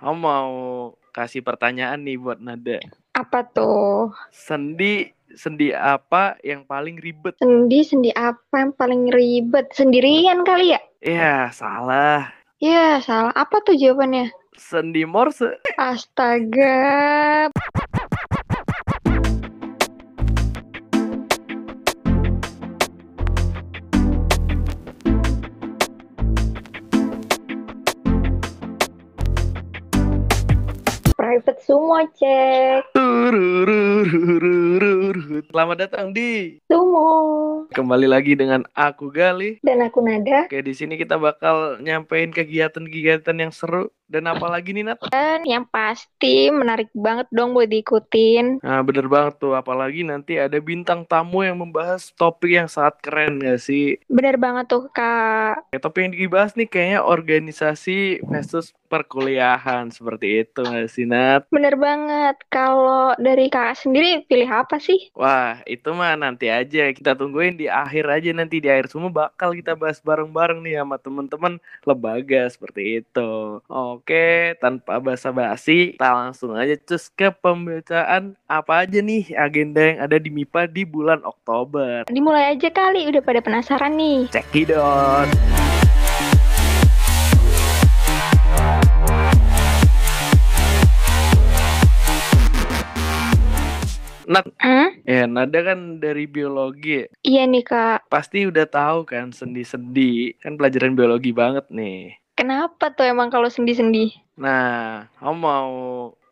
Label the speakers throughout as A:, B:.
A: Aku mau kasih pertanyaan nih buat Nada.
B: Apa tuh?
A: Sendi sendi apa yang paling ribet?
B: Sendi, sendi apa yang paling ribet? Sendirian kali ya?
A: Ya, salah.
B: Ya, salah. Apa tuh jawabannya?
A: Sendi Morse.
B: Astaga. Semua cek.
A: Selamat datang di
B: Sumo.
A: kembali lagi dengan aku Gali.
B: Dan aku Nada.
A: Oke, di sini kita bakal nyampein kegiatan-kegiatan yang seru dan apalagi nih Nat.
B: Dan yang pasti menarik banget dong buat diikutin.
A: Nah, bener banget tuh. Apalagi nanti ada bintang tamu yang membahas topik yang sangat keren gak sih?
B: Bener banget tuh kak.
A: Ya, topik yang dibahas nih kayaknya organisasi versus perkuliahan seperti itu gak sih Nat?
B: Bener banget. Kalau dari kakak sendiri pilih apa sih?
A: Wah, itu mah nanti aja. Kita tungguin di akhir aja nanti di akhir semua bakal kita bahas bareng-bareng nih sama teman-teman lembaga seperti itu. Oke, tanpa basa-basi, kita langsung aja cus ke pembacaan apa aja nih agenda yang ada di MIPA di bulan Oktober.
B: Dimulai aja kali, udah pada penasaran nih.
A: Cekidot. Nat,
B: Hmm?
A: ya Nada kan dari biologi ya.
B: Iya nih kak.
A: Pasti udah tahu kan sendi-sendi. Kan pelajaran biologi banget nih.
B: Kenapa tuh emang kalau sendi-sendi?
A: Nah, kamu mau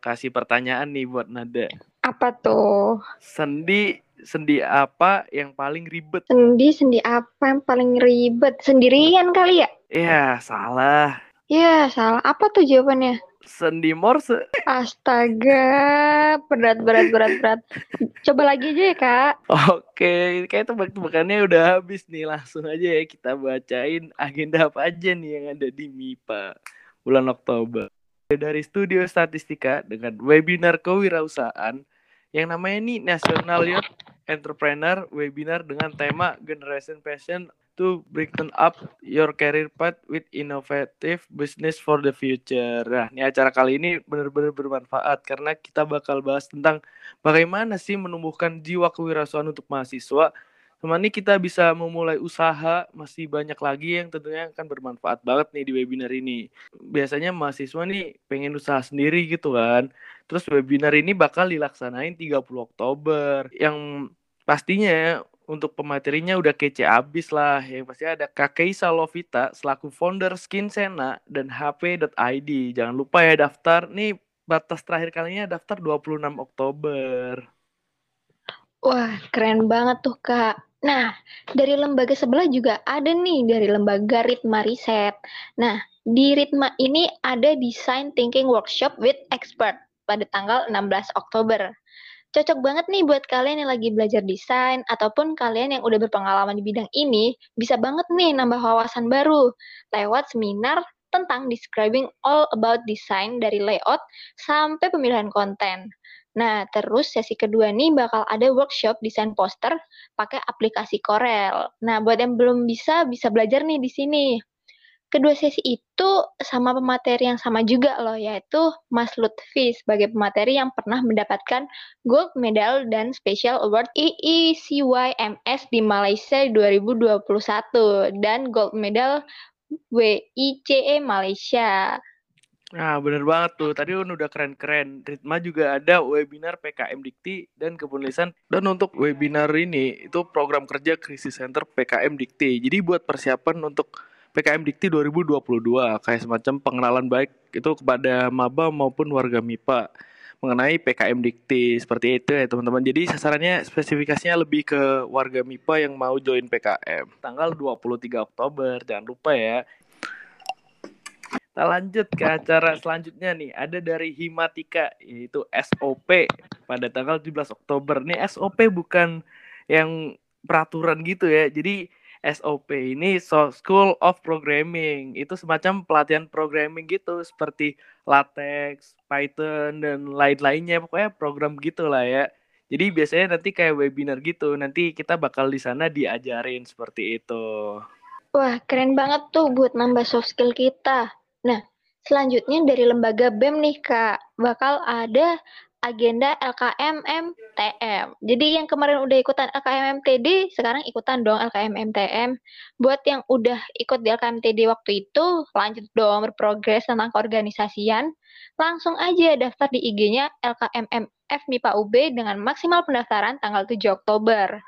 A: kasih pertanyaan nih buat Nada.
B: Apa tuh?
A: Sendi sendi apa yang paling ribet?
B: Sendi, sendi apa yang paling ribet? Sendirian kali ya?
A: Ya, salah.
B: Ya, salah. Apa tuh jawabannya?
A: Sendi Morse.
B: Astaga, berat, berat, berat, berat. Coba lagi aja ya, Kak.
A: Oke, kayak tebak-tebakannya udah habis nih. Langsung aja ya kita bacain agenda apa aja nih yang ada di MIPA bulan Oktober. Dari Studio Statistika dengan webinar kewirausahaan yang namanya nih National Youth Entrepreneur Webinar dengan tema Generation Passion to Brighten Up Your Career Path with Innovative Business for the Future. Nah, ini acara kali ini benar-benar bermanfaat karena kita bakal bahas tentang bagaimana sih menumbuhkan jiwa kewirausahaan untuk mahasiswa. Sama ini kita bisa memulai usaha, masih banyak lagi yang tentunya akan bermanfaat banget nih di webinar ini. Biasanya mahasiswa nih pengen usaha sendiri gitu kan. Terus webinar ini bakal dilaksanain 30 Oktober. Yang pastinya untuk pematerinya udah kece abis lah. Yang pasti ada Kakei Salovita selaku founder Skinsena dan HP.id. Jangan lupa ya daftar. Nih batas terakhir kalinya daftar 26 Oktober.
B: Wah, keren banget tuh, Kak. Nah, dari lembaga sebelah juga ada nih dari lembaga Ritma Riset. Nah, di Ritma ini ada Design Thinking Workshop with Expert pada tanggal 16 Oktober. Cocok banget nih buat kalian yang lagi belajar desain ataupun kalian yang udah berpengalaman di bidang ini, bisa banget nih nambah wawasan baru lewat seminar tentang describing all about design dari layout sampai pemilihan konten. Nah, terus sesi kedua nih bakal ada workshop desain poster pakai aplikasi Corel. Nah, buat yang belum bisa, bisa belajar nih di sini. Kedua sesi itu sama pemateri yang sama juga loh, yaitu Mas Lutfi sebagai pemateri yang pernah mendapatkan Gold Medal dan Special Award IICYMS di Malaysia 2021 dan Gold Medal WICE Malaysia.
A: Nah, bener banget tuh. Tadi udah keren-keren. Ritma juga ada webinar PKM Dikti dan kepenulisan. Dan untuk webinar ini, itu program kerja Krisis Center PKM Dikti. Jadi buat persiapan untuk PKM Dikti 2022. Kayak semacam pengenalan baik itu kepada maba maupun warga MIPA mengenai PKM Dikti. Seperti itu ya teman-teman. Jadi sasarannya spesifikasinya lebih ke warga MIPA yang mau join PKM. Tanggal 23 Oktober. Jangan lupa ya. Kita lanjut ke acara selanjutnya nih. Ada dari Himatika yaitu SOP pada tanggal 17 Oktober. Nih SOP bukan yang peraturan gitu ya. Jadi SOP ini so School of Programming. Itu semacam pelatihan programming gitu seperti LaTeX, Python dan lain-lainnya. Pokoknya program gitulah ya. Jadi biasanya nanti kayak webinar gitu. Nanti kita bakal di sana diajarin seperti itu.
B: Wah, keren banget tuh buat nambah soft skill kita. Nah, Selanjutnya dari lembaga BEM nih Kak, bakal ada agenda LKMMTM. Jadi yang kemarin udah ikutan LKMMTD, sekarang ikutan dong LKMMTM. Buat yang udah ikut di LKMTD waktu itu, lanjut dong berprogres tentang keorganisasian. Langsung aja daftar di IG-nya LKMMF MIPA UB dengan maksimal pendaftaran tanggal 7 Oktober.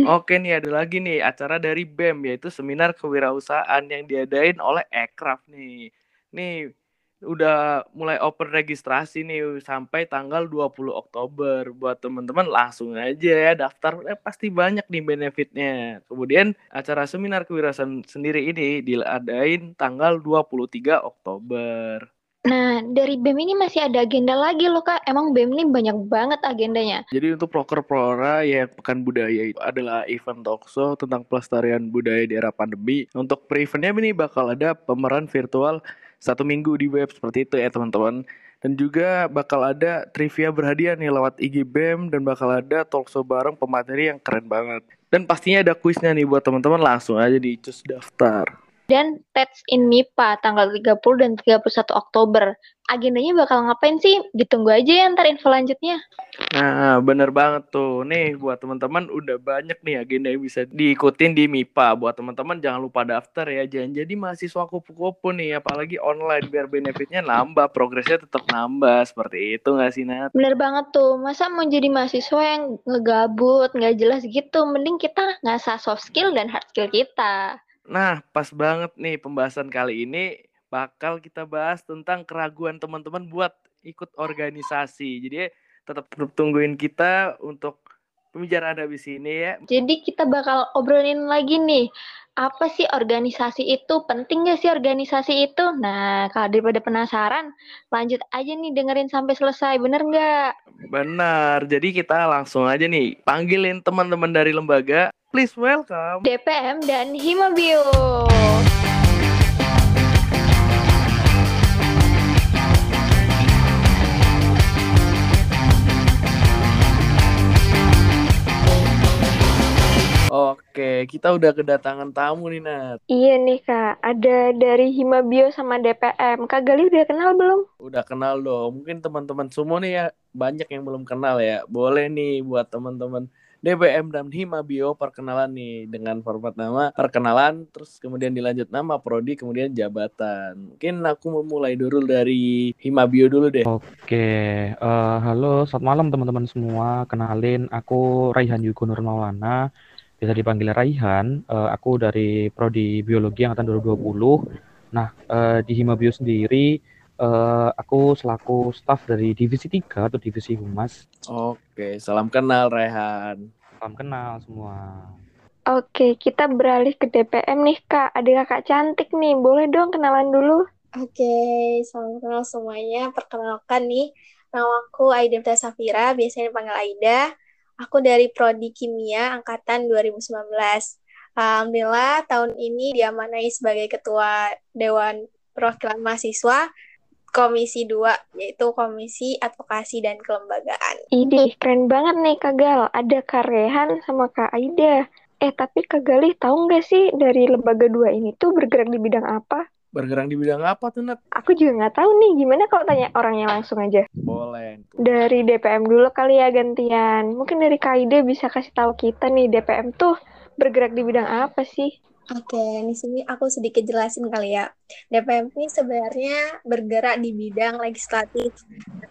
A: Oke nih ada lagi nih acara dari BEM yaitu seminar kewirausahaan yang diadain oleh Ekraf nih. Nih udah mulai open registrasi nih sampai tanggal 20 Oktober buat teman-teman langsung aja ya daftar eh, pasti banyak nih benefitnya. Kemudian acara seminar kewirausahaan sendiri ini diadain tanggal 23 Oktober.
B: Nah, dari BEM ini masih ada agenda lagi loh Kak. Emang BEM ini banyak banget agendanya.
A: Jadi untuk proker prora ya Pekan Budaya itu adalah event talkshow tentang pelestarian budaya di era pandemi. Untuk pre-eventnya ini bakal ada pemeran virtual satu minggu di web seperti itu ya teman-teman. Dan juga bakal ada trivia berhadiah nih lewat IG BEM dan bakal ada talkshow bareng pemateri yang keren banget. Dan pastinya ada kuisnya nih buat teman-teman langsung aja di cus daftar
B: dan TEDx in MIPA tanggal 30 dan 31 Oktober. Agendanya bakal ngapain sih? Ditunggu aja ya ntar info lanjutnya.
A: Nah, bener banget tuh. Nih, buat teman-teman udah banyak nih agenda yang bisa diikutin di MIPA. Buat teman-teman jangan lupa daftar ya. Jangan jadi mahasiswa kupu-kupu nih, apalagi online biar benefitnya nambah, progresnya tetap nambah. Seperti itu nggak sih, Nat?
B: Bener banget tuh. Masa mau jadi mahasiswa yang ngegabut, nggak jelas gitu. Mending kita ngasah soft skill dan hard skill kita.
A: Nah, pas banget nih pembahasan kali ini bakal kita bahas tentang keraguan teman-teman buat ikut organisasi. Jadi tetap tungguin kita untuk pembicaraan habis ini ya.
B: Jadi kita bakal obrolin lagi nih, apa sih organisasi itu? Penting gak sih organisasi itu? Nah, kalau daripada penasaran, lanjut aja nih dengerin sampai selesai, bener nggak?
A: Benar, jadi kita langsung aja nih panggilin teman-teman dari lembaga Please welcome
B: DPM dan Himabio.
A: Oke, kita udah kedatangan tamu nih, Nat.
B: Iya nih, Kak. Ada dari Himabio sama DPM. Kak Gali udah kenal belum?
A: Udah kenal dong. Mungkin teman-teman semua nih ya, banyak yang belum kenal ya. Boleh nih buat teman-teman DBM dan Himabio perkenalan nih dengan format nama perkenalan terus kemudian dilanjut nama prodi kemudian jabatan. Mungkin aku mulai dulu dari Himabio dulu deh.
C: Oke, uh, halo selamat malam teman-teman semua. Kenalin aku Raihan Yugo Nur Maulana. Bisa dipanggil Raihan. Uh, aku dari prodi biologi angkatan 2020. Nah, uh, di Himabio sendiri uh, aku selaku staff dari divisi 3 atau divisi humas.
A: Oke, salam kenal Rehan.
C: Salam kenal semua.
B: Oke, kita beralih ke DPM nih Kak. Ada kakak cantik nih, boleh dong kenalan dulu?
D: Oke, salam kenal semuanya. Perkenalkan nih, nama aku Aida Safira, biasanya dipanggil Aida. Aku dari Prodi Kimia Angkatan 2019. Alhamdulillah tahun ini diamanai sebagai Ketua Dewan Perwakilan Mahasiswa Komisi 2, yaitu Komisi Advokasi dan Kelembagaan.
B: Ini keren banget nih Kak Gal. Ada Kak Rehan sama Kak Aida. Eh, tapi Kak Galih tahu nggak sih dari lembaga dua ini tuh bergerak di bidang apa?
A: Bergerak di bidang apa tuh, Nat?
B: Aku juga nggak tahu nih. Gimana kalau tanya orangnya langsung aja?
A: Boleh.
B: Dari DPM dulu kali ya gantian. Mungkin dari Kak Aida bisa kasih tahu kita nih DPM tuh bergerak di bidang apa sih?
D: Oke, di sini aku sedikit jelasin kali ya. DPM ini sebenarnya bergerak di bidang legislatif.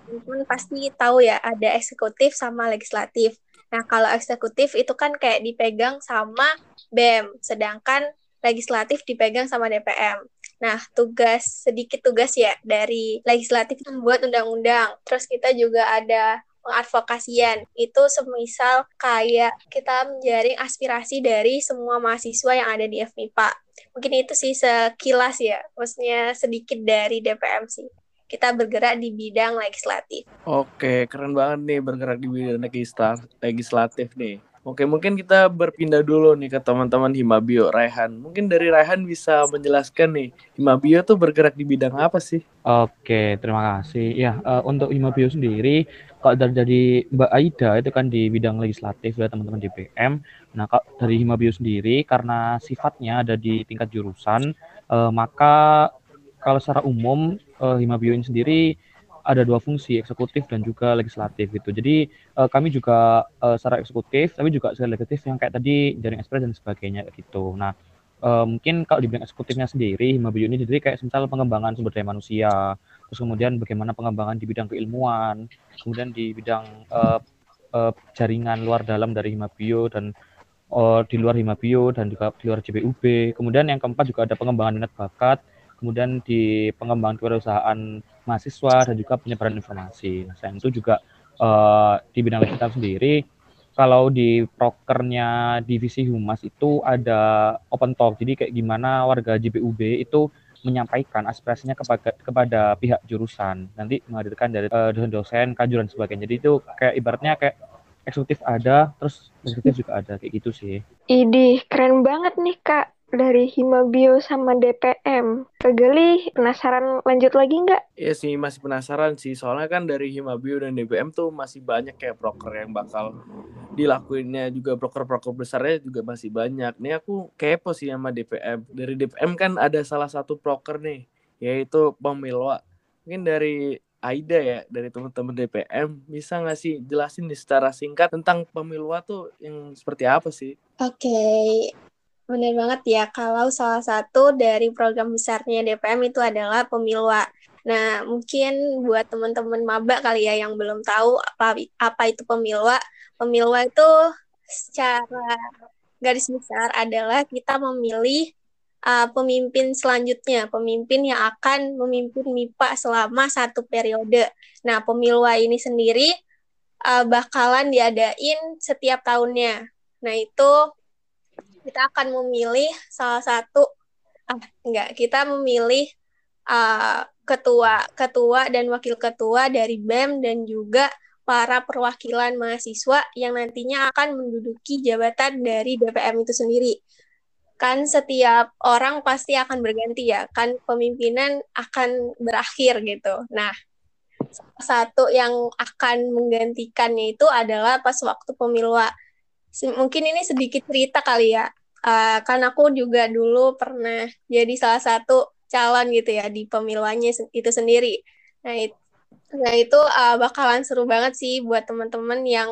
D: Teman-teman pasti tahu ya, ada eksekutif sama legislatif. Nah, kalau eksekutif itu kan kayak dipegang sama BEM, sedangkan legislatif dipegang sama DPM. Nah, tugas sedikit tugas ya dari legislatif membuat undang-undang. Terus kita juga ada pengadvokasian. Itu semisal kayak kita menjaring aspirasi dari semua mahasiswa yang ada di FMIPA. Mungkin itu sih sekilas ya, maksudnya sedikit dari DPM sih. Kita bergerak di bidang legislatif.
A: Oke, keren banget nih bergerak di bidang legislatif nih. Oke, mungkin kita berpindah dulu nih ke teman-teman Himabio, Raihan. Mungkin dari Raihan bisa menjelaskan nih, Himabio tuh bergerak di bidang apa sih?
C: Oke, terima kasih. Ya, uh, untuk Himabio sendiri, kalau dari, dari Mbak Aida itu kan di bidang legislatif ya teman-teman DPM. Nah, kalau dari Himabio sendiri, karena sifatnya ada di tingkat jurusan, uh, maka kalau secara umum uh, Himabio ini sendiri ada dua fungsi eksekutif dan juga legislatif gitu. Jadi uh, kami juga uh, secara eksekutif tapi juga secara legislatif yang kayak tadi jaring ekspres dan sebagainya gitu. Nah, uh, mungkin kalau di bidang eksekutifnya sendiri Himabio ini sendiri kayak misal pengembangan sumber daya manusia, terus kemudian bagaimana pengembangan di bidang keilmuan, kemudian di bidang uh, uh, jaringan luar dalam dari Himabio dan uh, di luar Himabio dan juga di luar JPUB. Kemudian yang keempat juga ada pengembangan minat bakat kemudian di pengembangan kewirausahaan mahasiswa dan juga penyebaran informasi. Nah, selain itu juga uh, di bidang legislatif sendiri, kalau di prokernya divisi humas itu ada open talk. Jadi kayak gimana warga JPUB itu menyampaikan aspirasinya kepada kepada pihak jurusan. Nanti menghadirkan dari uh, dosen-dosen, kajuran sebagainya. Jadi itu kayak ibaratnya kayak eksekutif ada, terus eksekutif juga ada kayak gitu sih.
B: Idih, keren banget nih Kak dari Himabio sama DPM. Kegeli penasaran lanjut lagi nggak?
A: Iya sih masih penasaran sih soalnya kan dari Himabio dan DPM tuh masih banyak kayak broker yang bakal dilakuinnya juga broker-broker besarnya juga masih banyak. Nih aku kepo sih sama DPM. Dari DPM kan ada salah satu broker nih yaitu Pemilwa. Mungkin dari Aida ya dari teman-teman DPM bisa nggak sih jelasin nih secara singkat tentang Pemilwa tuh yang seperti apa sih?
D: Oke, okay. Benar banget ya, kalau salah satu dari program besarnya DPM itu adalah pemilwa. Nah, mungkin buat teman-teman maba kali ya yang belum tahu apa apa itu pemilwa. Pemilwa itu secara garis besar adalah kita memilih uh, pemimpin selanjutnya, pemimpin yang akan memimpin MIPA selama satu periode. Nah, pemilwa ini sendiri uh, bakalan diadain setiap tahunnya. Nah, itu kita akan memilih salah satu ah enggak kita memilih uh, ketua ketua dan wakil ketua dari BEM dan juga para perwakilan mahasiswa yang nantinya akan menduduki jabatan dari DPM itu sendiri. Kan setiap orang pasti akan berganti ya, kan pemimpinan akan berakhir gitu. Nah, satu yang akan menggantikannya itu adalah pas waktu pemilu. Mungkin ini sedikit cerita kali ya uh, kan aku juga dulu pernah jadi salah satu calon gitu ya di pemiluannya itu sendiri. Nah, itu, nah itu uh, bakalan seru banget sih buat teman-teman yang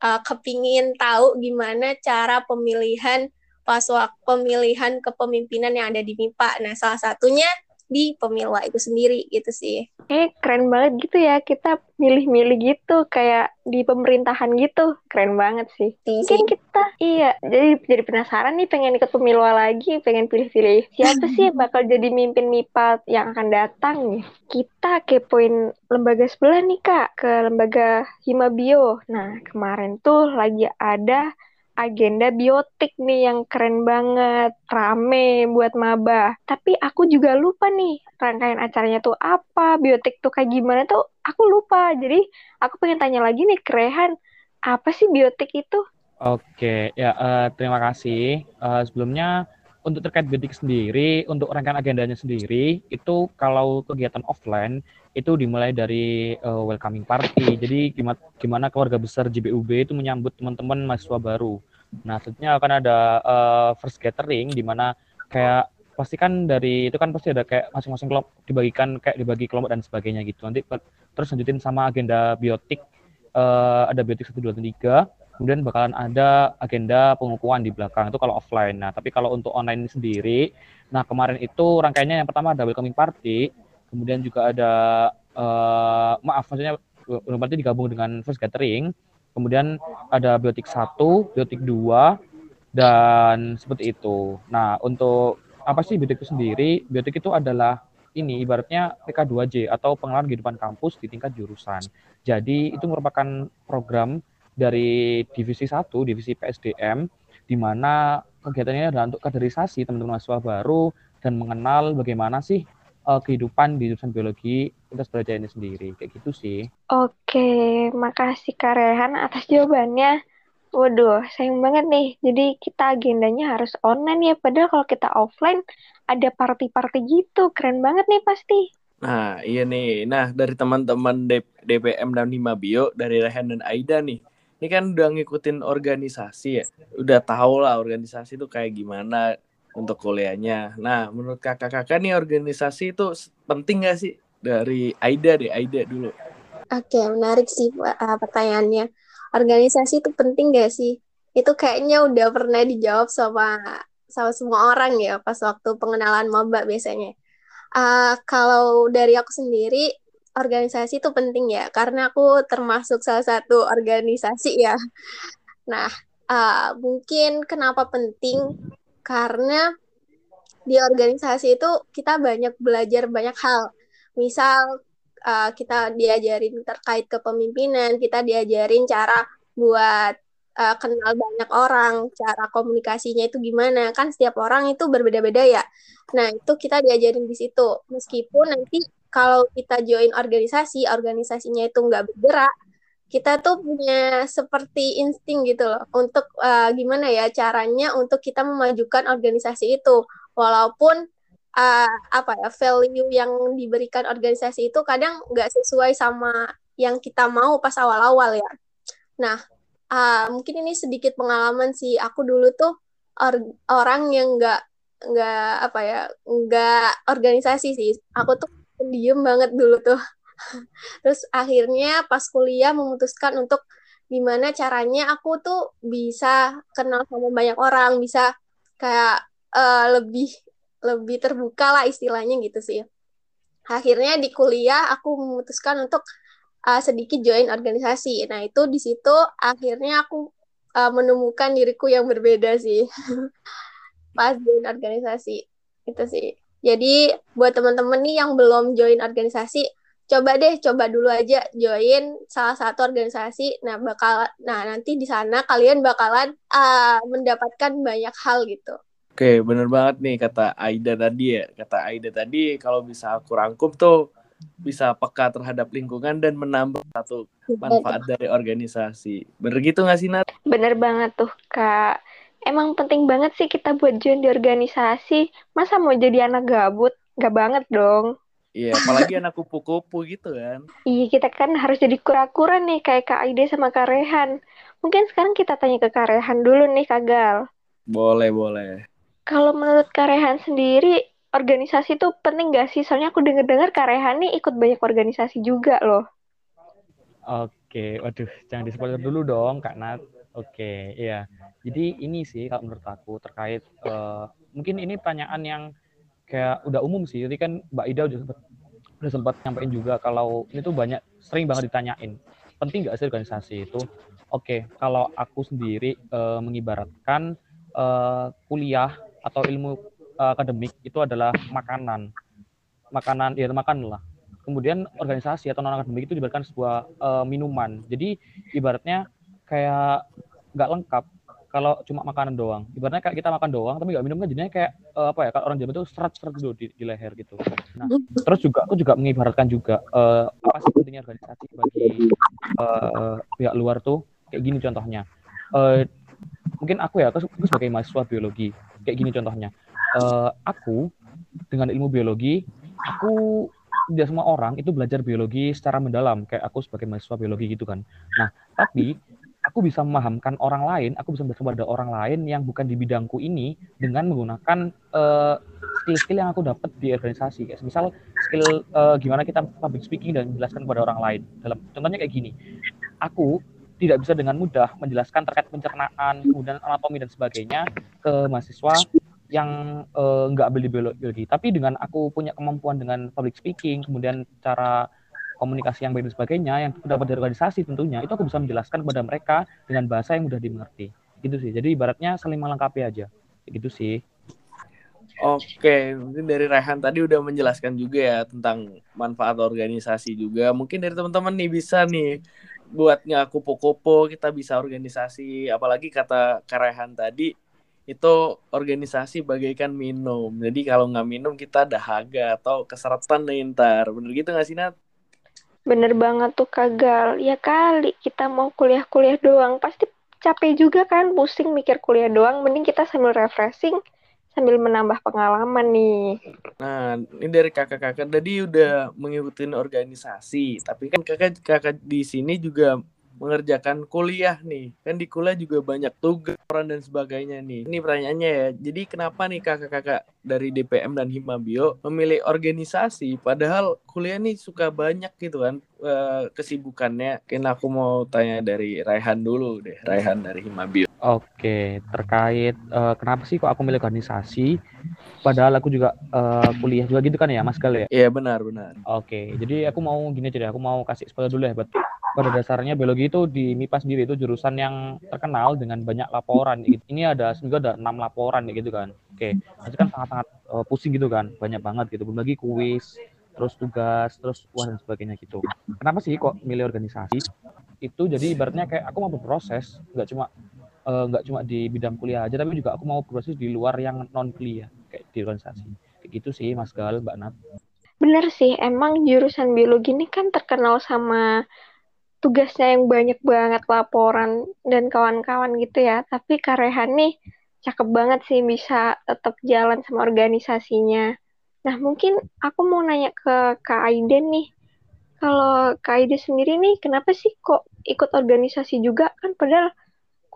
D: uh, kepingin tahu gimana cara pemilihan pas pemilihan kepemimpinan yang ada di MIPA. Nah, salah satunya di pemilwa itu sendiri gitu sih.
B: Eh keren banget gitu ya kita milih-milih gitu kayak di pemerintahan gitu keren banget sih.
D: Iya
B: Mungkin kita iya jadi jadi penasaran nih pengen ikut pemilwa lagi pengen pilih-pilih siapa sih yang bakal jadi mimpin MIPA yang akan datang nih. Kita kepoin lembaga sebelah nih kak ke lembaga Himabio. Nah kemarin tuh lagi ada agenda biotik nih yang keren banget, rame buat maba. Tapi aku juga lupa nih rangkaian acaranya tuh apa, biotik tuh kayak gimana tuh aku lupa. Jadi aku pengen tanya lagi nih Kerehan, apa sih biotik itu?
C: Oke, ya uh, terima kasih. Uh, sebelumnya untuk terkait biotik sendiri, untuk rangkaian agendanya sendiri, itu kalau kegiatan offline itu dimulai dari uh, welcoming party. Jadi gimana, gimana keluarga besar JBUB itu menyambut teman-teman mahasiswa baru. Nah, selanjutnya akan ada uh, first gathering di mana kayak pasti kan dari itu kan pasti ada kayak masing-masing kelompok dibagikan kayak dibagi kelompok dan sebagainya gitu. Nanti terus lanjutin sama agenda biotik uh, ada biotik satu dua tiga kemudian bakalan ada agenda pengukuhan di belakang itu kalau offline. Nah, tapi kalau untuk online sendiri, nah kemarin itu rangkaiannya yang pertama ada welcoming party, kemudian juga ada uh, maaf maksudnya welcoming party digabung dengan first gathering, kemudian ada biotik satu, biotik dua, dan seperti itu. Nah, untuk apa sih biotik itu sendiri? Biotik itu adalah ini ibaratnya PK2J atau pengenalan kehidupan kampus di tingkat jurusan. Jadi itu merupakan program dari divisi 1, divisi PSDM, di mana kegiatannya adalah untuk kaderisasi teman-teman mahasiswa baru dan mengenal bagaimana sih uh, kehidupan di jurusan biologi lintas belajar ini sendiri. Kayak gitu sih.
B: Oke, makasih Kak Rehan atas jawabannya. Waduh, sayang banget nih. Jadi kita agendanya harus online ya. Padahal kalau kita offline ada party-party gitu. Keren banget nih pasti.
A: Nah, iya nih. Nah, dari teman-teman DPM dan Hima Bio, dari Rehan dan Aida nih ini kan udah ngikutin organisasi ya udah tau lah organisasi tuh kayak gimana untuk kuliahnya. Nah, menurut kakak-kakak nih organisasi itu penting gak sih? Dari Aida deh, Aida dulu.
D: Oke, menarik sih uh, pertanyaannya. Organisasi itu penting gak sih? Itu kayaknya udah pernah dijawab sama sama semua orang ya pas waktu pengenalan maba biasanya. Uh, kalau dari aku sendiri, organisasi itu penting ya, karena aku termasuk salah satu organisasi ya. Nah, uh, mungkin kenapa penting? Karena di organisasi itu kita banyak belajar banyak hal. Misal uh, kita diajarin terkait kepemimpinan, kita diajarin cara buat uh, kenal banyak orang, cara komunikasinya itu gimana. Kan setiap orang itu berbeda-beda ya. Nah, itu kita diajarin di situ. Meskipun nanti kalau kita join organisasi, organisasinya itu nggak bergerak, kita tuh punya seperti insting gitu loh untuk uh, gimana ya caranya untuk kita memajukan organisasi itu walaupun uh, apa ya value yang diberikan organisasi itu kadang nggak sesuai sama yang kita mau pas awal-awal ya. Nah, uh, mungkin ini sedikit pengalaman sih. Aku dulu tuh or orang yang nggak nggak apa ya nggak organisasi sih. Aku tuh diem banget dulu tuh. Terus akhirnya pas kuliah memutuskan untuk gimana caranya aku tuh bisa kenal sama banyak orang, bisa kayak uh, lebih lebih terbuka lah istilahnya gitu sih. Akhirnya di kuliah aku memutuskan untuk uh, sedikit join organisasi. Nah itu di situ akhirnya aku uh, menemukan diriku yang berbeda sih pas join organisasi itu sih. Jadi buat teman-teman nih yang belum join organisasi, coba deh coba dulu aja join salah satu organisasi. Nah bakal, nah nanti di sana kalian bakalan uh, mendapatkan banyak hal gitu.
A: Oke, bener banget nih kata Aida tadi ya. Kata Aida tadi kalau bisa aku rangkum tuh bisa peka terhadap lingkungan dan menambah satu manfaat dari organisasi. Bener gitu gak sih Nat?
B: Bener banget tuh Kak. Emang penting banget sih kita buat join di organisasi. Masa mau jadi anak gabut? Gak banget dong.
A: Iya, apalagi anak kupu-kupu gitu kan.
B: Iya, kita kan harus jadi kura-kura nih kayak Kak Aida sama Kak Rehan. Mungkin sekarang kita tanya ke Kak Rehan dulu nih Kak Gal.
A: Boleh, boleh.
B: Kalau menurut Karehan sendiri, organisasi itu penting gak sih? Soalnya aku denger-dengar Karehan nih ikut banyak organisasi juga loh.
C: Oke, waduh, jangan di dulu dong, Kak Nat. Oke, iya. Jadi ini sih kalau menurut aku terkait uh, mungkin ini pertanyaan yang kayak udah umum sih. Jadi kan Mbak Ida udah sempat udah sempat nyampein juga kalau ini tuh banyak sering banget ditanyain. Penting gak sih organisasi itu? Oke, kalau aku sendiri uh, mengibaratkan uh, kuliah atau ilmu uh, akademik itu adalah makanan makanan ya makan lah kemudian organisasi atau non akademik itu diberikan sebuah uh, minuman jadi ibaratnya kayak nggak lengkap kalau cuma makanan doang. Ibaratnya kayak kita makan doang tapi nggak minum kan jadinya kayak uh, apa ya kalau orang Jawa itu seret-seret dulu di, di leher gitu. Nah terus juga aku juga mengibaratkan juga uh, apa sih pentingnya organisasi bagi uh, pihak luar tuh kayak gini contohnya. Uh, mungkin aku ya aku sebagai mahasiswa biologi kayak gini contohnya. Uh, aku dengan ilmu biologi aku tidak semua orang itu belajar biologi secara mendalam kayak aku sebagai mahasiswa biologi gitu kan. Nah tapi aku bisa memahamkan orang lain aku bisa bertemu pada orang lain yang bukan di bidangku ini dengan menggunakan skill skill-skill yang aku dapat di organisasi kayak misal skill uh, gimana kita public speaking dan menjelaskan kepada orang lain dalam contohnya kayak gini aku tidak bisa dengan mudah menjelaskan terkait pencernaan, kemudian anatomi dan sebagainya ke mahasiswa yang uh, nggak beli biologi. Tapi dengan aku punya kemampuan dengan public speaking, kemudian cara komunikasi yang baik dan sebagainya, yang dapat dari organisasi tentunya, itu aku bisa menjelaskan kepada mereka dengan bahasa yang mudah dimengerti. Gitu sih. Jadi ibaratnya saling melengkapi aja. Gitu sih.
A: Oke, mungkin dari Rehan tadi udah menjelaskan juga ya tentang manfaat organisasi juga. Mungkin dari teman-teman nih bisa nih buatnya kupu-kupu kita bisa organisasi apalagi kata Karehan tadi itu organisasi bagaikan minum jadi kalau nggak minum kita dahaga atau keseretan nih ntar bener gitu nggak sih Nat?
B: Bener banget tuh kagal ya kali kita mau kuliah-kuliah doang pasti capek juga kan pusing mikir kuliah doang mending kita sambil refreshing sambil menambah pengalaman nih.
A: Nah, ini dari kakak-kakak tadi udah mengikuti organisasi, tapi kan kakak kakak di sini juga mengerjakan kuliah nih. Kan di kuliah juga banyak tugas orang dan sebagainya nih. Ini pertanyaannya ya. Jadi kenapa nih kakak-kakak dari DPM dan Himabio memilih organisasi padahal kuliah nih suka banyak gitu kan eh, kesibukannya. Mungkin aku mau tanya dari Raihan dulu deh. Raihan dari Himabio.
C: Oke, terkait uh, kenapa sih kok aku milih organisasi? Padahal aku juga uh, kuliah juga gitu kan ya, Mas Gal ya?
A: Iya benar benar.
C: Oke, jadi aku mau gini aja deh, aku mau kasih spoiler dulu ya, buat pada dasarnya biologi itu di MIPA sendiri itu jurusan yang terkenal dengan banyak laporan. Ini ada seminggu ada enam laporan gitu kan. Oke, itu kan sangat-sangat uh, pusing gitu kan, banyak banget gitu. Belum lagi kuis, terus tugas, terus wah dan sebagainya gitu. Kenapa sih kok milih organisasi? Itu jadi ibaratnya kayak aku mau berproses, nggak cuma Eh, nggak uh, cuma di bidang kuliah aja tapi juga aku mau proses di luar yang non kuliah kayak di organisasi kayak gitu sih Mas Gal Mbak Nat
B: bener sih emang jurusan biologi ini kan terkenal sama tugasnya yang banyak banget laporan dan kawan-kawan gitu ya tapi Karehan nih cakep banget sih bisa tetap jalan sama organisasinya nah mungkin aku mau nanya ke Kak Aiden nih kalau Kak Aiden sendiri nih kenapa sih kok ikut organisasi juga kan padahal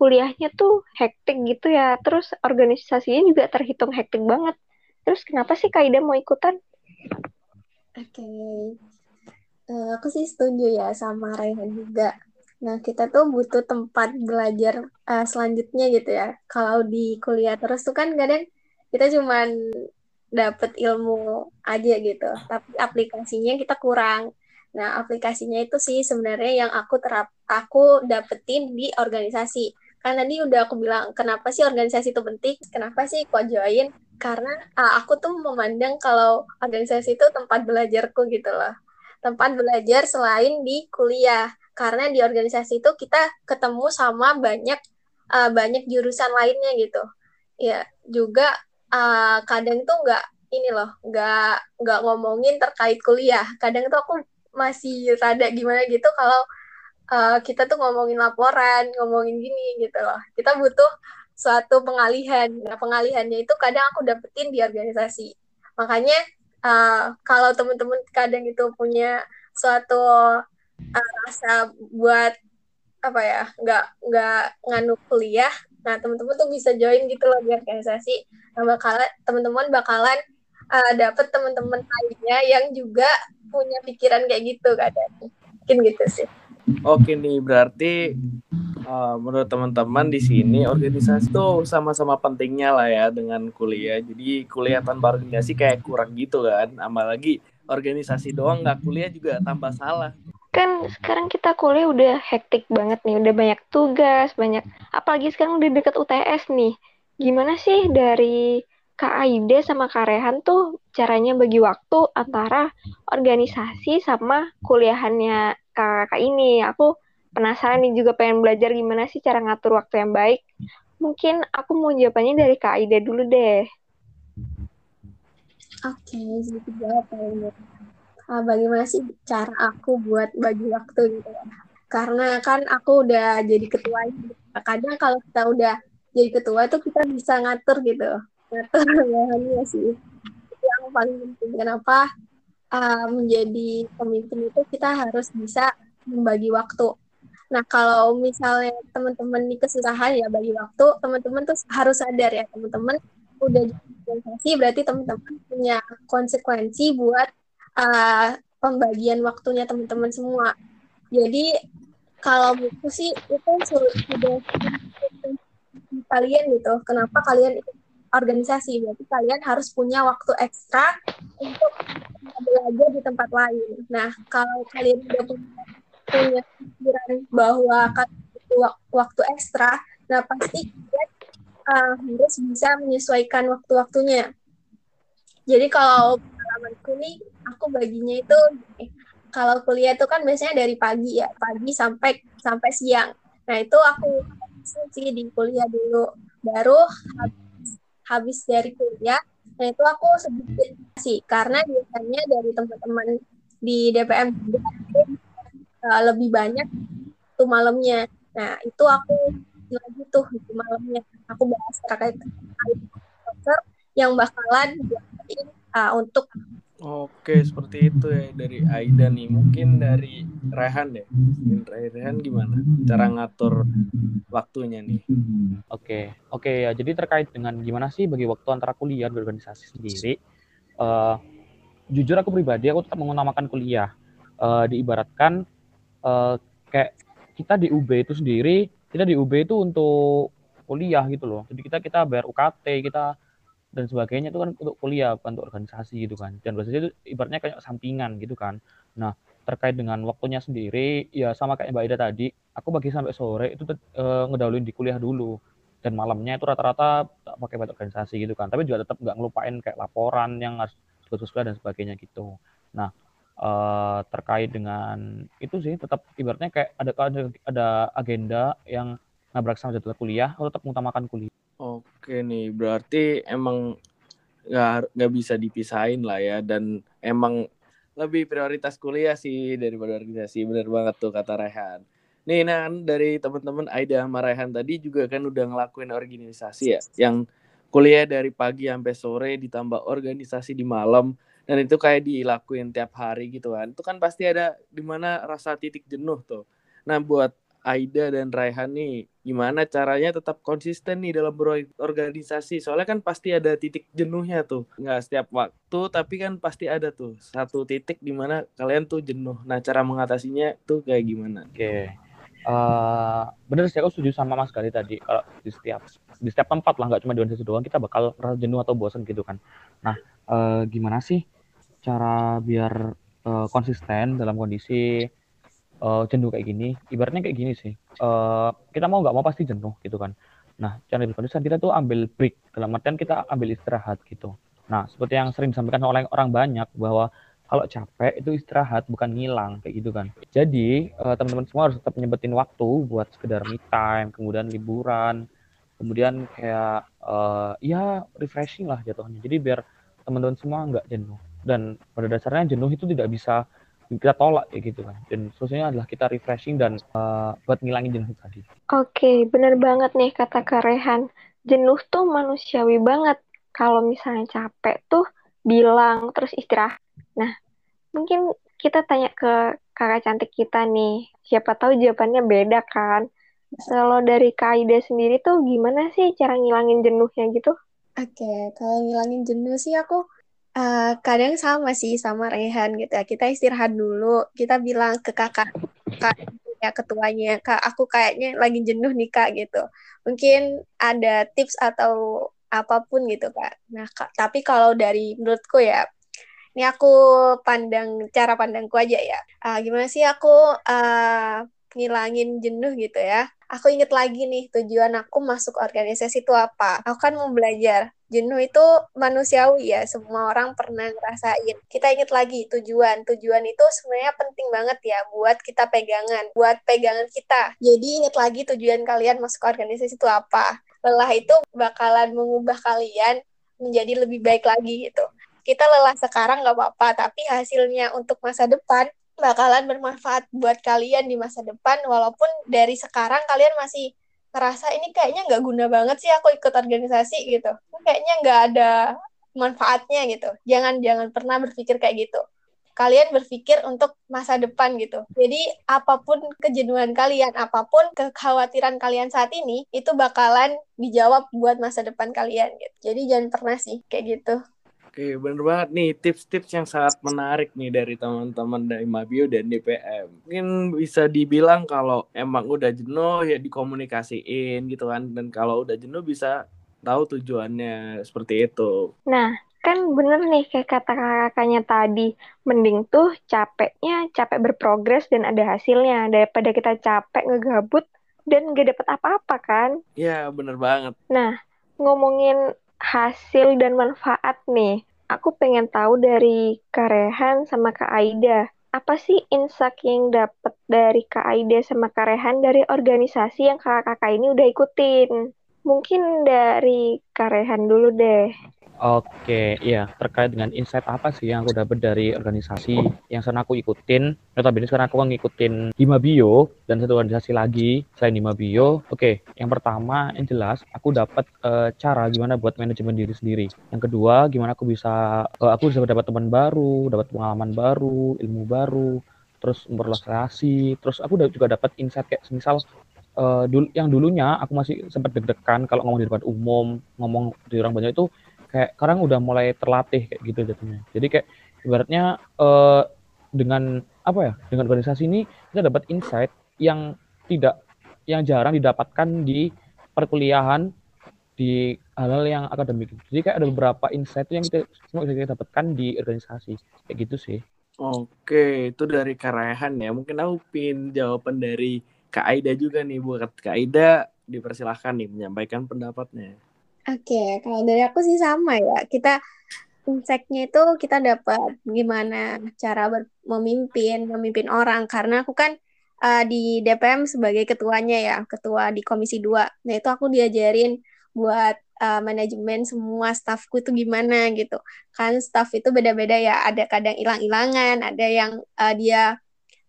B: kuliahnya tuh hektik gitu ya. Terus organisasinya juga terhitung hektik banget. Terus kenapa sih Kak Ida mau ikutan?
D: Oke, okay. uh, eh, aku sih setuju ya sama Raihan juga. Nah, kita tuh butuh tempat belajar uh, selanjutnya gitu ya. Kalau di kuliah terus tuh kan kadang kita cuman dapet ilmu aja gitu, tapi aplikasinya kita kurang. Nah, aplikasinya itu sih sebenarnya yang aku terap aku dapetin di organisasi. Kan tadi udah aku bilang kenapa sih organisasi itu penting? Kenapa sih kok join? Karena uh, aku tuh memandang kalau organisasi itu tempat belajarku gitu loh tempat belajar selain di kuliah karena di organisasi itu kita ketemu sama banyak uh, banyak jurusan lainnya gitu ya juga uh, kadang tuh nggak ini loh nggak nggak ngomongin terkait kuliah kadang tuh aku masih rada gimana gitu kalau uh, kita tuh ngomongin laporan, ngomongin gini gitu loh. Kita butuh suatu pengalihan. Nah, pengalihannya itu kadang aku dapetin di organisasi. Makanya uh, kalau teman-teman kadang itu punya suatu uh, rasa buat apa ya, nggak nggak nganu kuliah, nah teman-teman tuh bisa join gitu loh di organisasi. Nah, bakalan teman-teman bakalan uh, dapet teman-teman lainnya yang juga punya pikiran kayak gitu kadang. Mungkin gitu sih.
A: Oke nih, berarti uh, menurut teman-teman di sini organisasi tuh sama-sama pentingnya lah ya dengan kuliah. Jadi kuliah tanpa organisasi kayak kurang gitu kan. Apalagi organisasi doang nggak kuliah juga tambah salah.
B: Kan sekarang kita kuliah udah hektik banget nih, udah banyak tugas, banyak apalagi sekarang udah deket UTS nih. Gimana sih dari Kak Aide sama Kak Rehan tuh caranya bagi waktu antara organisasi sama kuliahannya kakak ini. Aku penasaran nih juga pengen belajar gimana sih cara ngatur waktu yang baik. Mungkin aku mau jawabannya dari Kak Aida dulu deh.
D: Oke, okay, jadi jawab ya. Uh, bagaimana sih cara aku buat bagi waktu gitu ya? Karena kan aku udah jadi ketua ini. Kadang kalau kita udah jadi ketua itu kita bisa ngatur gitu. Ngatur bahannya sih. Yang paling penting. Kenapa? uh, menjadi pemimpin itu kita harus bisa membagi waktu. Nah, kalau misalnya teman-teman di kesusahan ya bagi waktu, teman-teman tuh harus sadar ya, teman-teman udah organisasi berarti teman-teman punya konsekuensi buat uh, pembagian waktunya teman-teman semua. Jadi kalau buku sih itu sudah kalian gitu. Kenapa kalian organisasi? Berarti kalian harus punya waktu ekstra untuk belajar di tempat lain. Nah, kalau kalian udah punya, punya pikiran bahwa butuh waktu ekstra, nah pasti kalian uh, harus bisa menyesuaikan waktu-waktunya. Jadi kalau pengalamanku nih, aku baginya itu kalau kuliah itu kan biasanya dari pagi ya, pagi sampai sampai siang. Nah itu aku sih di kuliah dulu, baru habis, habis dari kuliah Nah itu aku sedikit sih karena biasanya dari teman-teman di DPM uh, lebih banyak tuh malamnya. Nah itu aku lagi tuh di malamnya aku bahas terkait dokter yang bakalan uh, untuk
A: Oke, seperti itu ya dari Aida nih. Mungkin dari Rehan deh. Mungkin Rehan gimana? Cara ngatur waktunya nih.
C: Oke, oke ya. Jadi terkait dengan gimana sih bagi waktu antara kuliah dan organisasi sendiri, uh, jujur aku pribadi aku tetap mengutamakan kuliah. Uh, diibaratkan uh, kayak kita di UB itu sendiri, kita di UB itu untuk kuliah gitu loh. Jadi kita kita bayar UKT, kita dan sebagainya itu kan untuk kuliah bukan untuk organisasi gitu kan. Dan organisasi itu ibaratnya kayak sampingan gitu kan. Nah terkait dengan waktunya sendiri ya sama kayak Mbak Ida tadi aku bagi sampai sore itu uh, ngedahuluin di kuliah dulu. Dan malamnya itu rata-rata tak pakai buat organisasi gitu kan. Tapi juga tetap nggak ngelupain kayak laporan yang harus tugas dan sebagainya gitu. Nah uh, terkait dengan itu sih tetap ibaratnya kayak ada ada agenda yang nabrak sama jadwal kuliah aku tetap mengutamakan kuliah
A: Oke nih, berarti emang nggak nggak bisa dipisahin lah ya dan emang lebih prioritas kuliah sih daripada organisasi bener banget tuh kata Rehan. Nih nah dari teman-teman Aida sama Rehan tadi juga kan udah ngelakuin organisasi ya yang kuliah dari pagi sampai sore ditambah organisasi di malam dan itu kayak dilakuin tiap hari gitu kan. Itu kan pasti ada di mana rasa titik jenuh tuh. Nah buat Aida dan Raihan nih gimana caranya tetap konsisten nih dalam berorganisasi soalnya kan pasti ada titik jenuhnya tuh nggak setiap waktu tapi kan pasti ada tuh satu titik di mana kalian tuh jenuh nah cara mengatasinya tuh kayak gimana
C: oke okay. uh, eh, bener sih aku setuju sama Mas Gali tadi kalau di setiap di setiap tempat lah nggak cuma di organisasi doang kita bakal merasa jenuh atau bosan gitu kan nah uh, gimana sih cara biar uh, konsisten dalam kondisi uh, jenuh kayak gini, ibaratnya kayak gini sih. Uh, kita mau nggak mau pasti jenuh gitu kan. Nah, cara lebih konsisten kita tuh ambil break dalam artian kita ambil istirahat gitu. Nah, seperti yang sering disampaikan oleh orang banyak bahwa kalau capek itu istirahat bukan ngilang kayak gitu kan. Jadi teman-teman semua harus tetap nyempetin waktu buat sekedar me time, kemudian liburan, kemudian kayak uh, ya refreshing lah jatuhnya. Jadi biar teman-teman semua nggak jenuh. Dan pada dasarnya jenuh itu tidak bisa kita tolak kayak gitu kan. Dan solusinya adalah kita refreshing dan uh, buat ngilangin jenuh tadi.
B: Oke okay, bener banget nih kata Karehan jenuh tuh manusiawi banget. Kalau misalnya capek tuh bilang terus istirahat. Nah mungkin kita tanya ke kakak cantik kita nih. Siapa tahu jawabannya beda kan kalau dari Kaida sendiri tuh gimana sih cara ngilangin jenuhnya gitu
D: Oke, okay, kalau ngilangin jenuh sih aku Uh, kadang sama sih sama Rehan gitu ya. Kita istirahat dulu. Kita bilang ke kakak, kak ya ketuanya, kak aku kayaknya lagi jenuh nih kak gitu. Mungkin ada tips atau apa pun gitu kak. Nah kak, tapi kalau dari menurutku ya, ini aku pandang cara pandangku aja ya. Uh, gimana sih aku uh, ngilangin jenuh gitu ya? Aku inget lagi nih tujuan aku masuk organisasi itu apa. Aku kan mau belajar. Jenuh itu manusiawi ya semua orang pernah ngerasain. Kita ingat lagi tujuan. Tujuan itu sebenarnya penting banget ya buat kita pegangan buat pegangan kita. Jadi ingat lagi tujuan kalian masuk organisasi itu apa. Lelah itu bakalan mengubah kalian menjadi lebih baik lagi gitu. Kita lelah sekarang nggak apa-apa tapi hasilnya untuk masa depan bakalan bermanfaat buat kalian di masa depan walaupun dari sekarang kalian masih ngerasa ini kayaknya nggak guna banget sih aku ikut organisasi gitu. Kayaknya nggak ada manfaatnya gitu. Jangan jangan pernah berpikir kayak gitu. Kalian berpikir untuk masa depan gitu. Jadi apa pun kejenuhan kalian apa pun kekhawatiran kalian saat ini itu bakalan dijawab buat masa depan kalian gitu. Jadi jangan pernah sih kayak gitu
A: Oke, bener banget nih tips-tips yang sangat menarik nih dari teman-teman dari Mabio dan DPM. Mungkin bisa dibilang kalau emang udah jenuh ya dikomunikasiin gitu kan. Dan kalau udah jenuh bisa tahu tujuannya seperti itu.
B: Nah, kan bener nih kayak kata kakaknya tadi. Mending tuh capeknya capek berprogres dan ada hasilnya. Daripada kita capek ngegabut dan gak dapet apa-apa kan.
A: Iya, bener banget.
B: Nah, ngomongin hasil dan manfaat nih. Aku pengen tahu dari Karehan sama Kak Aida. Apa sih insight yang dapat dari Kak Aida sama Karehan dari organisasi yang kakak-kakak ini udah ikutin? Mungkin dari Karehan dulu deh.
C: Oke, iya terkait dengan insight apa sih yang aku dapat dari organisasi yang sana aku ikutin. Notabene sekarang aku ngikutin Hima Bio dan satu organisasi lagi selain Hima Bio. Oke, yang pertama yang jelas aku dapat uh, cara gimana buat manajemen diri sendiri. Yang kedua, gimana aku bisa uh, aku bisa dapat teman baru, dapat pengalaman baru, ilmu baru, terus memperluas relasi, terus aku juga dapat insight kayak semisal uh, dul yang dulunya aku masih sempat deg-degan kalau ngomong di depan umum, ngomong di orang banyak itu kayak sekarang udah mulai terlatih kayak gitu jatuhnya. Jadi kayak ibaratnya uh, dengan apa ya dengan organisasi ini kita dapat insight yang tidak yang jarang didapatkan di perkuliahan di hal-hal yang akademik. Jadi kayak ada beberapa insight yang kita semua bisa kita dapatkan di organisasi. Kayak gitu sih.
A: Oke, itu dari Karehan ya. Mungkin aku pin jawaban dari Kak Aida juga nih buat Kak Aida. Dipersilahkan nih menyampaikan pendapatnya.
D: Oke, kalau dari aku sih sama ya. Kita insight-nya itu kita dapat gimana cara memimpin, memimpin orang. Karena aku kan uh, di DPM sebagai ketuanya ya, ketua di Komisi 2. Nah, itu aku diajarin buat uh, manajemen semua staffku itu gimana gitu. Kan staff itu beda-beda ya, ada kadang hilang-hilangan, ada yang uh, dia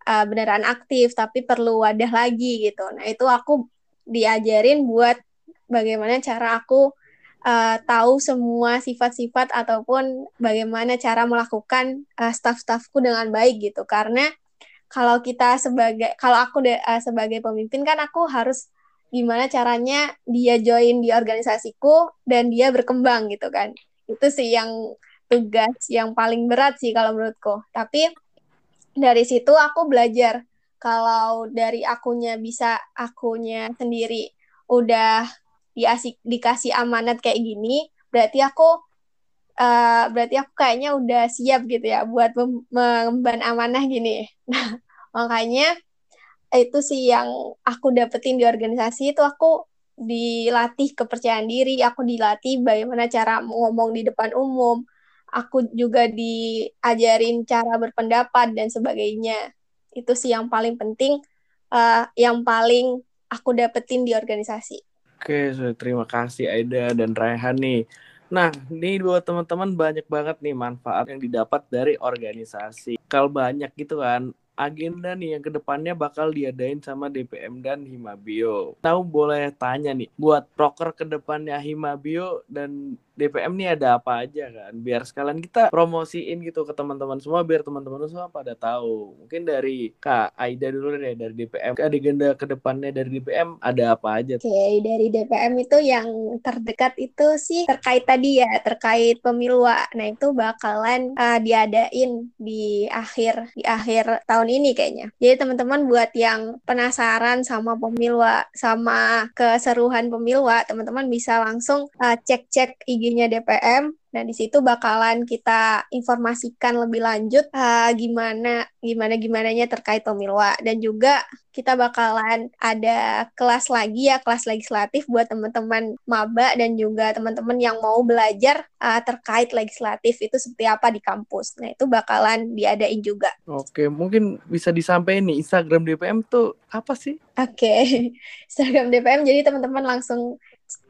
D: uh, beneran aktif tapi perlu wadah lagi gitu. Nah, itu aku diajarin buat bagaimana cara aku uh, tahu semua sifat-sifat ataupun bagaimana cara melakukan uh, staff-staffku dengan baik gitu. Karena kalau kita sebagai kalau aku de, uh, sebagai pemimpin kan aku harus gimana caranya dia join di organisasiku dan dia berkembang gitu kan. Itu sih yang tugas yang paling berat sih kalau menurutku. Tapi dari situ aku belajar. Kalau dari akunya bisa akunya sendiri udah diasik dikasih amanat kayak gini berarti aku uh, berarti aku kayaknya udah siap gitu ya buat mengemban amanah gini. Nah makanya itu sih yang aku dapetin di organisasi itu aku dilatih kepercayaan diri aku dilatih bagaimana cara ngomong di depan umum aku juga diajarin cara berpendapat dan sebagainya. Itu sih yang paling penting uh, yang paling aku dapetin di organisasi
A: Oke, terima kasih Aida dan Raihan nih. Nah, ini buat teman-teman banyak banget nih manfaat yang didapat dari organisasi. Kalau banyak gitu kan, agenda nih yang ke depannya bakal diadain sama DPM dan Himabio. Tahu boleh tanya nih, buat proker ke depannya Himabio dan DPM nih ada apa aja kan? Biar sekalian kita promosiin gitu ke teman-teman semua, biar teman-teman semua pada tahu. Mungkin dari Kak Aida dulu deh dari DPM. Agenda ke depannya dari DPM ada apa aja?
D: Oke, okay, dari DPM itu yang terdekat itu sih terkait tadi ya, terkait pemilu. Nah itu bakalan uh, diadain di akhir di akhir tahun ini kayaknya. Jadi teman-teman buat yang penasaran sama pemilu sama keseruan pemilu, teman-teman bisa langsung uh, cek-cek IG-nya DPM Nah, di situ bakalan kita informasikan lebih lanjut uh, gimana gimana gimananya terkait pemilwa dan juga kita bakalan ada kelas lagi ya kelas legislatif buat teman-teman maba dan juga teman-teman yang mau belajar uh, terkait legislatif itu seperti apa di kampus. Nah, itu bakalan diadain juga.
A: Oke, mungkin bisa disampaikan nih Instagram DPM tuh apa sih?
D: Oke. Instagram DPM jadi teman-teman langsung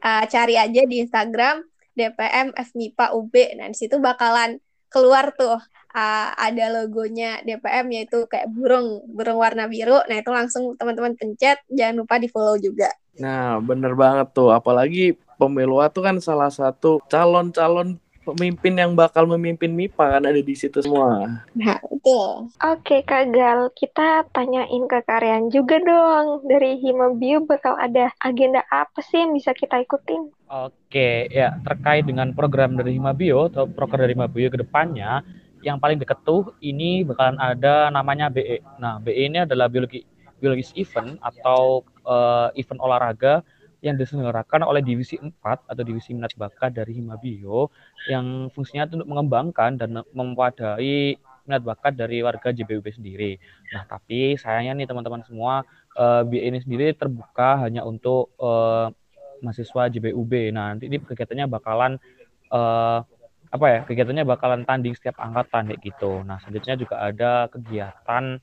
D: uh, cari aja di Instagram DPM FMIPA UB. Nah, di situ bakalan keluar tuh uh, ada logonya DPM yaitu kayak burung, burung warna biru. Nah, itu langsung teman-teman pencet, jangan lupa di-follow juga.
A: Nah, bener banget tuh. Apalagi pemilu itu kan salah satu calon-calon pemimpin yang bakal memimpin MIPA kan ada di situ semua.
D: Nah, betul.
B: Oke, Kak Gal, kita tanyain ke Karyan juga dong. Dari Himabio bakal ada agenda apa sih yang bisa kita ikutin?
C: Oke, ya terkait dengan program dari Himabio atau program dari Himabio ke depannya, yang paling dekat tuh ini bakalan ada namanya BE. Nah, BE ini adalah biologi biologis event atau uh, event olahraga yang diselenggarakan oleh Divisi 4 atau Divisi Minat Bakat dari Himabio yang fungsinya untuk mengembangkan dan memadai minat bakat dari warga JBUB sendiri. Nah, tapi sayangnya nih teman-teman semua, uh, ini sendiri terbuka hanya untuk uh, mahasiswa JBUB. Nah, nanti ini kegiatannya bakalan uh, apa ya? Kegiatannya bakalan tanding setiap angkatan kayak gitu. Nah, selanjutnya juga ada kegiatan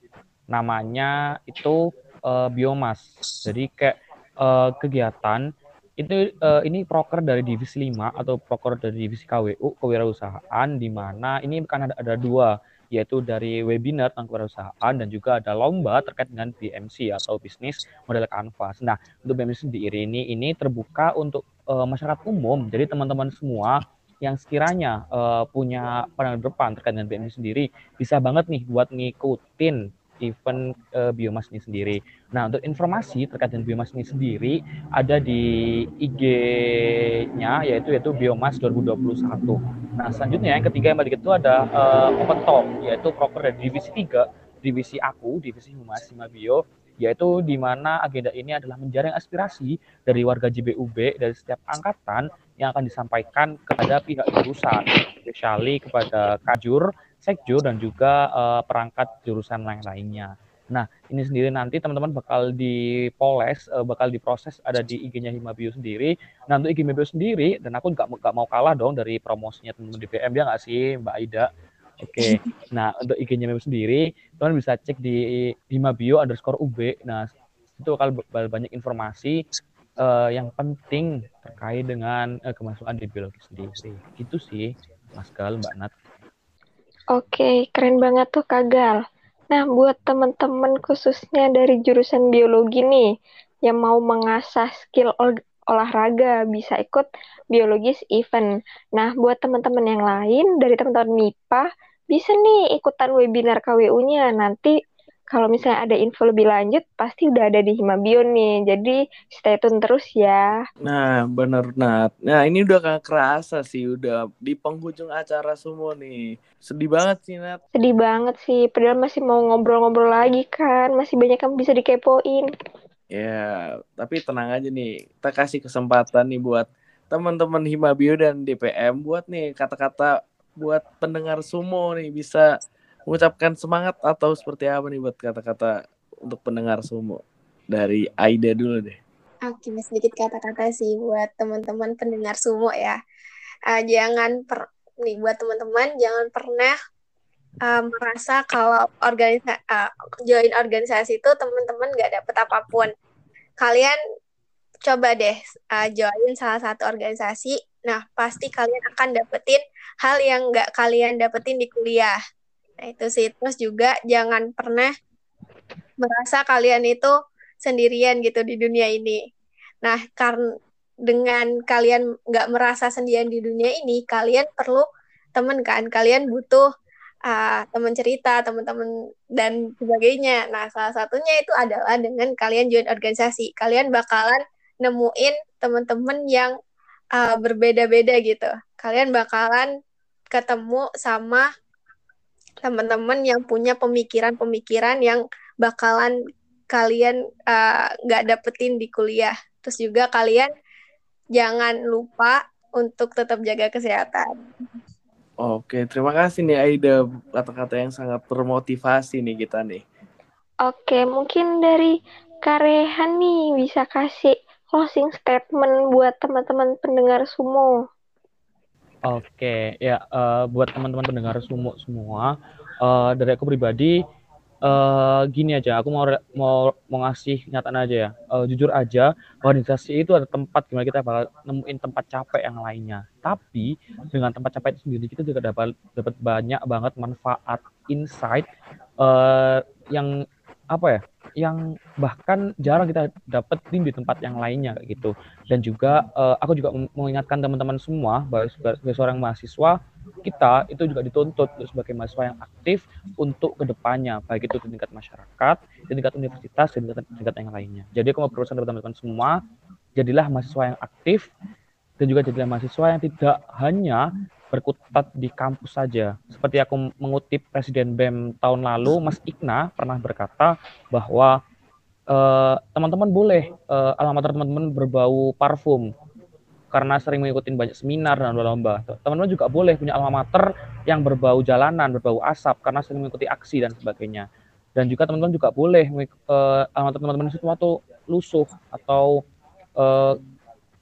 C: namanya itu uh, biomas. Jadi kayak uh, kegiatan itu uh, ini proker dari divisi 5 atau proker dari divisi KWU kewirausahaan di mana ini kan ada, ada dua yaitu dari webinar tentang kewirausahaan dan juga ada lomba terkait dengan BMC atau bisnis model kanvas. Nah, untuk BMC sendiri ini ini terbuka untuk uh, masyarakat umum. Jadi teman-teman semua yang sekiranya uh, punya pandangan depan terkait dengan BMC sendiri bisa banget nih buat ngikutin event uh, biomas ini sendiri. Nah, untuk informasi terkait dengan biomas ini sendiri ada di IG-nya yaitu yaitu biomas 2021. Nah, selanjutnya yang ketiga yang balik itu ada uh, open talk yaitu proker dari divisi 3, divisi aku, divisi Humas Hima Bio yaitu di mana agenda ini adalah menjaring aspirasi dari warga JBUB dari setiap angkatan yang akan disampaikan kepada pihak jurusan, spesiali kepada Kajur, sekjur dan juga uh, perangkat jurusan lain lainnya. Nah, ini sendiri nanti teman-teman bakal dipoles, uh, bakal diproses ada di IG-nya Himabio sendiri. Nah, untuk IG Himabio sendiri, dan aku nggak nggak mau kalah dong dari promosinya teman-teman di PM, ya nggak sih, Mbak Aida? Oke, okay. nah untuk IG-nya Himabio sendiri, teman bisa cek di Himabio underscore UB. Nah, itu bakal banyak informasi uh, yang penting terkait dengan uh, kemasukan di biologi sendiri. Itu sih, Mas Gal, Mbak Nat.
B: Oke, keren banget tuh Kagal. Nah, buat teman-teman khususnya dari jurusan biologi nih, yang mau mengasah skill ol olahraga, bisa ikut biologis event. Nah, buat teman-teman yang lain, dari teman-teman MIPA, bisa nih ikutan webinar KWU-nya. Nanti kalau misalnya ada info lebih lanjut pasti udah ada di Himabio nih. Jadi stay tune terus ya.
A: Nah, bener Nat. Nah, ini udah gak kerasa sih udah di penghujung acara semua nih. Sedih banget sih Nat.
B: Sedih banget sih. Padahal masih mau ngobrol-ngobrol lagi kan. Masih banyak yang bisa dikepoin.
A: Ya, tapi tenang aja nih. Kita kasih kesempatan nih buat teman-teman Himabio dan DPM buat nih kata-kata buat pendengar sumo nih bisa mengucapkan semangat atau seperti apa nih buat kata-kata untuk pendengar sumo dari Aida dulu deh.
D: Oke, sedikit kata-kata sih buat teman-teman pendengar sumo ya. Uh, jangan per nih buat teman-teman jangan pernah uh, merasa kalau organisasi uh, join organisasi itu teman-teman nggak dapet apa pun. Kalian coba deh uh, join salah satu organisasi. Nah, pasti kalian akan dapetin hal yang nggak kalian dapetin di kuliah. Nah, itu sih. Terus juga jangan pernah merasa kalian itu sendirian gitu di dunia ini. Nah, karena dengan kalian nggak merasa sendirian di dunia ini, kalian perlu teman kan. Kalian butuh uh, teman cerita, teman-teman dan sebagainya. Nah, salah satunya itu adalah dengan kalian join organisasi. Kalian bakalan nemuin teman-teman yang uh, berbeda-beda gitu. Kalian bakalan ketemu sama teman-teman yang punya pemikiran-pemikiran yang bakalan kalian eh, nggak uh, dapetin di kuliah. Terus juga kalian jangan lupa untuk tetap jaga kesehatan.
A: Oke, terima kasih nih Aida kata-kata yang sangat termotivasi nih kita nih.
B: Oke, mungkin dari Karehan nih bisa kasih closing statement buat teman-teman pendengar sumo.
C: Oke, ya uh, buat teman-teman pendengar sumo semua, uh, dari aku pribadi uh, gini aja, aku mau mau mau ngasih nyataan aja ya. Uh, jujur aja, organisasi itu ada tempat gimana kita bakal nemuin tempat capek yang lainnya. Tapi dengan tempat capek itu sendiri kita juga dapat dapat banyak banget manfaat, insight uh, yang apa ya yang bahkan jarang kita dapetin di tempat yang lainnya gitu. Dan juga uh, aku juga mengingatkan teman-teman semua bahwa sebagai seorang mahasiswa kita itu juga dituntut sebagai mahasiswa yang aktif untuk ke depannya baik itu di tingkat masyarakat di tingkat universitas di tingkat, tingkat yang lainnya. Jadi aku mau berusaha teman-teman semua jadilah mahasiswa yang aktif dan juga jadilah mahasiswa yang tidak hanya berkutat di kampus saja. Seperti aku mengutip Presiden BEM tahun lalu, Mas Ikna pernah berkata bahwa eh, teman-teman boleh uh, alamater teman-teman berbau parfum karena sering mengikuti banyak seminar dan lomba. Teman-teman juga boleh punya alma mater yang berbau jalanan, berbau asap karena sering mengikuti aksi dan sebagainya. Dan juga teman-teman juga boleh uh, alma mater teman-teman waktu lusuh atau uh,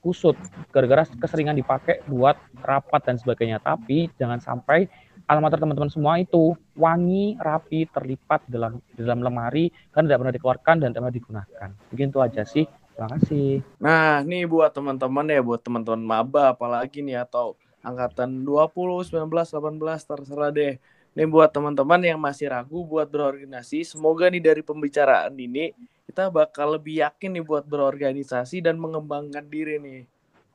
C: kusut gara-gara keseringan dipakai buat rapat dan sebagainya. Tapi jangan sampai alamater teman-teman semua itu wangi, rapi, terlipat dalam dalam lemari kan tidak pernah dikeluarkan dan tidak pernah digunakan. Mungkin itu aja sih Terima kasih.
A: Nah, nih buat teman-teman ya, buat teman-teman maba apalagi nih atau angkatan 20, 19, 18 terserah deh. Nih buat teman-teman yang masih ragu buat berorganisasi, semoga nih dari pembicaraan ini kita bakal lebih yakin nih buat berorganisasi dan mengembangkan diri nih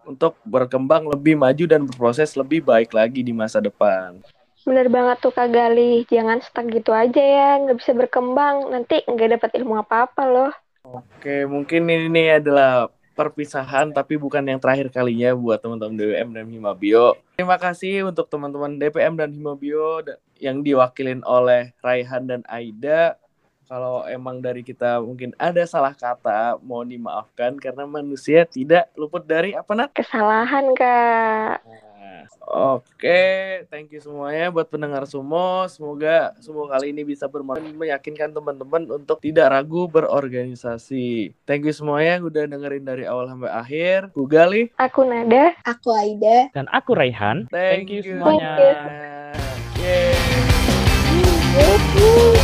A: untuk berkembang lebih maju dan berproses lebih baik lagi di masa depan.
B: Bener banget tuh Kak Gali, jangan stuck gitu aja ya, nggak bisa berkembang, nanti nggak dapat ilmu apa-apa loh.
A: Oke, mungkin ini adalah perpisahan tapi bukan yang terakhir kalinya buat teman-teman DPM dan Himabio. Terima kasih untuk teman-teman DPM dan Himabio yang diwakilin oleh Raihan dan Aida. Kalau emang dari kita mungkin ada salah kata, mohon dimaafkan karena manusia tidak luput dari apa Nat?
B: Kesalahan Kak.
A: Nah, Oke, thank you semuanya buat pendengar semua. Semoga semua kali ini bisa bermanfaat meyakinkan teman-teman untuk tidak ragu berorganisasi. Thank you semuanya yang udah dengerin dari awal sampai akhir. Gue Gali.
B: Aku Nada.
D: Aku Aida.
C: Dan aku Raihan.
A: Thank,
C: Thank you
A: you
C: semuanya.
A: semuanya. Yeay. Oh.